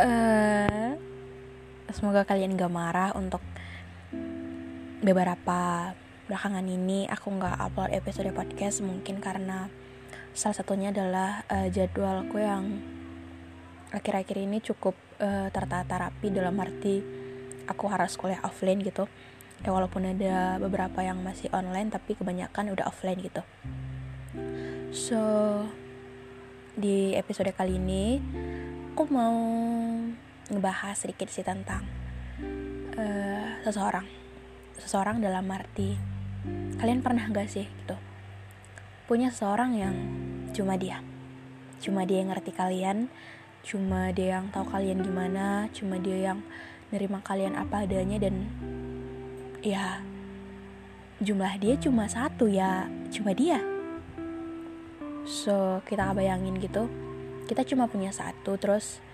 Eh, semoga kalian gak marah untuk beberapa belakangan ini. Aku nggak upload episode podcast mungkin karena salah satunya adalah uh, jadwalku yang akhir-akhir ini cukup uh, tertata rapi dalam arti aku harus kuliah offline gitu. Ya walaupun ada beberapa yang masih online tapi kebanyakan udah offline gitu. So di episode kali ini aku mau ngebahas sedikit sih tentang uh, seseorang. Seseorang dalam arti kalian pernah gak sih gitu? Punya seseorang yang cuma dia. Cuma dia yang ngerti kalian cuma dia yang tahu kalian gimana cuma dia yang nerima kalian apa adanya dan ya jumlah dia cuma satu ya cuma dia. So kita bayangin gitu. Kita cuma punya satu terus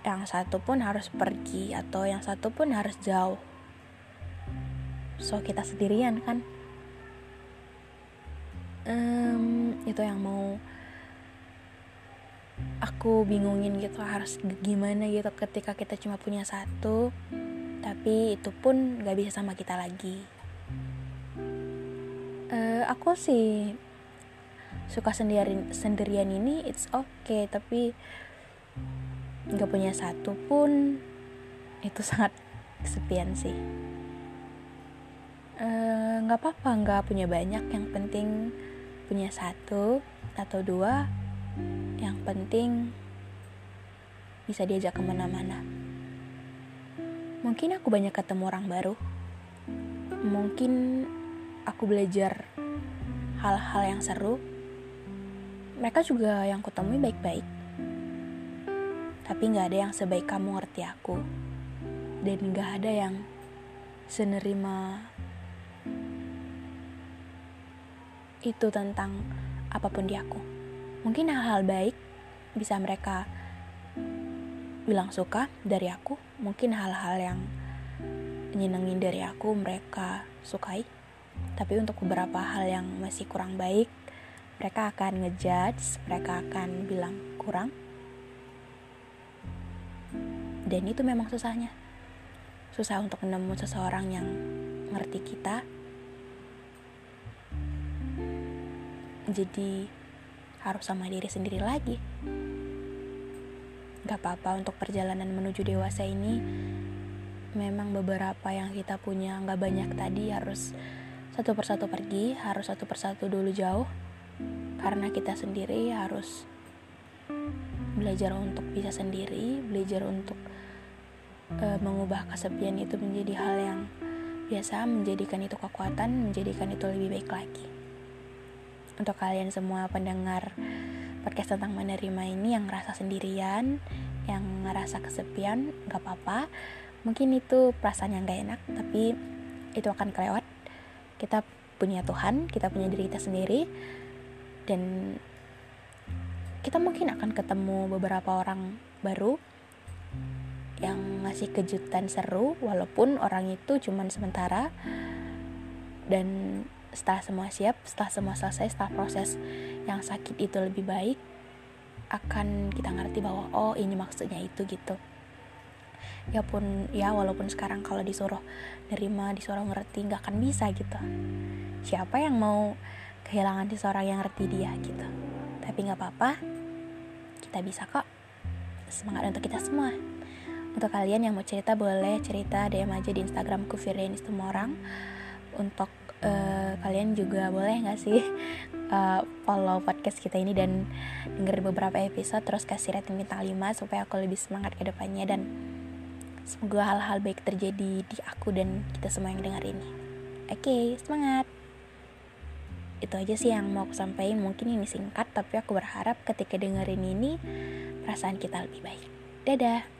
yang satu pun harus pergi atau yang satu pun harus jauh. So kita sendirian kan? Um, itu yang mau aku bingungin gitu harus gimana gitu ketika kita cuma punya satu tapi itu pun gak bisa sama kita lagi. Uh, aku sih suka sendirian sendirian ini it's okay tapi nggak punya satu pun. Itu sangat kesepian sih. Nggak uh, apa-apa nggak punya banyak. Yang penting punya satu atau dua. Yang penting bisa diajak ke mana-mana. Mungkin aku banyak ketemu orang baru. Mungkin aku belajar hal-hal yang seru. Mereka juga yang kutemui baik-baik tapi nggak ada yang sebaik kamu ngerti aku dan nggak ada yang senerima itu tentang apa pun di aku. Mungkin hal-hal baik bisa mereka bilang suka dari aku, mungkin hal-hal yang nyenengin dari aku mereka sukai. Tapi untuk beberapa hal yang masih kurang baik, mereka akan ngejudge, mereka akan bilang kurang. Dan itu memang susahnya. Susah untuk menemukan seseorang yang ngerti kita, jadi harus sama diri sendiri lagi. Gak apa-apa untuk perjalanan menuju dewasa ini memang beberapa yang kita punya gak banyak tadi harus satu persatu pergi, harus satu persatu dulu jauh karena kita sendiri harus belajar untuk bisa sendiri, belajar untuk uh, mengubah kesepian itu menjadi hal yang biasa, menjadikan itu kekuatan, menjadikan itu lebih baik lagi untuk kalian semua pendengar podcast tentang menerima ini yang ngerasa sendirian, yang ngerasa kesepian, gak apa-apa. Mungkin itu perasaan yang gak enak, tapi itu akan kelewat. Kita punya Tuhan, kita punya diri kita sendiri, dan kita mungkin akan ketemu beberapa orang baru yang ngasih kejutan seru, walaupun orang itu cuman sementara, dan setelah semua siap, setelah semua selesai, setelah proses yang sakit itu lebih baik, akan kita ngerti bahwa oh ini maksudnya itu gitu. Ya pun ya walaupun sekarang kalau disuruh nerima disuruh ngerti nggak akan bisa gitu. Siapa yang mau kehilangan seseorang yang ngerti dia gitu. Tapi nggak apa-apa kita bisa kok. Semangat untuk kita semua untuk kalian yang mau cerita boleh cerita DM aja di Instagramku Firdanis semua orang untuk uh, kalian juga boleh nggak sih uh, follow podcast kita ini dan denger beberapa episode terus kasih rating bintang 5 supaya aku lebih semangat ke depannya dan Semoga hal-hal baik terjadi di aku dan kita semua yang dengar ini. Oke, okay, semangat! Itu aja sih yang mau aku sampaikan. Mungkin ini singkat, tapi aku berharap ketika dengerin ini, perasaan kita lebih baik. Dadah!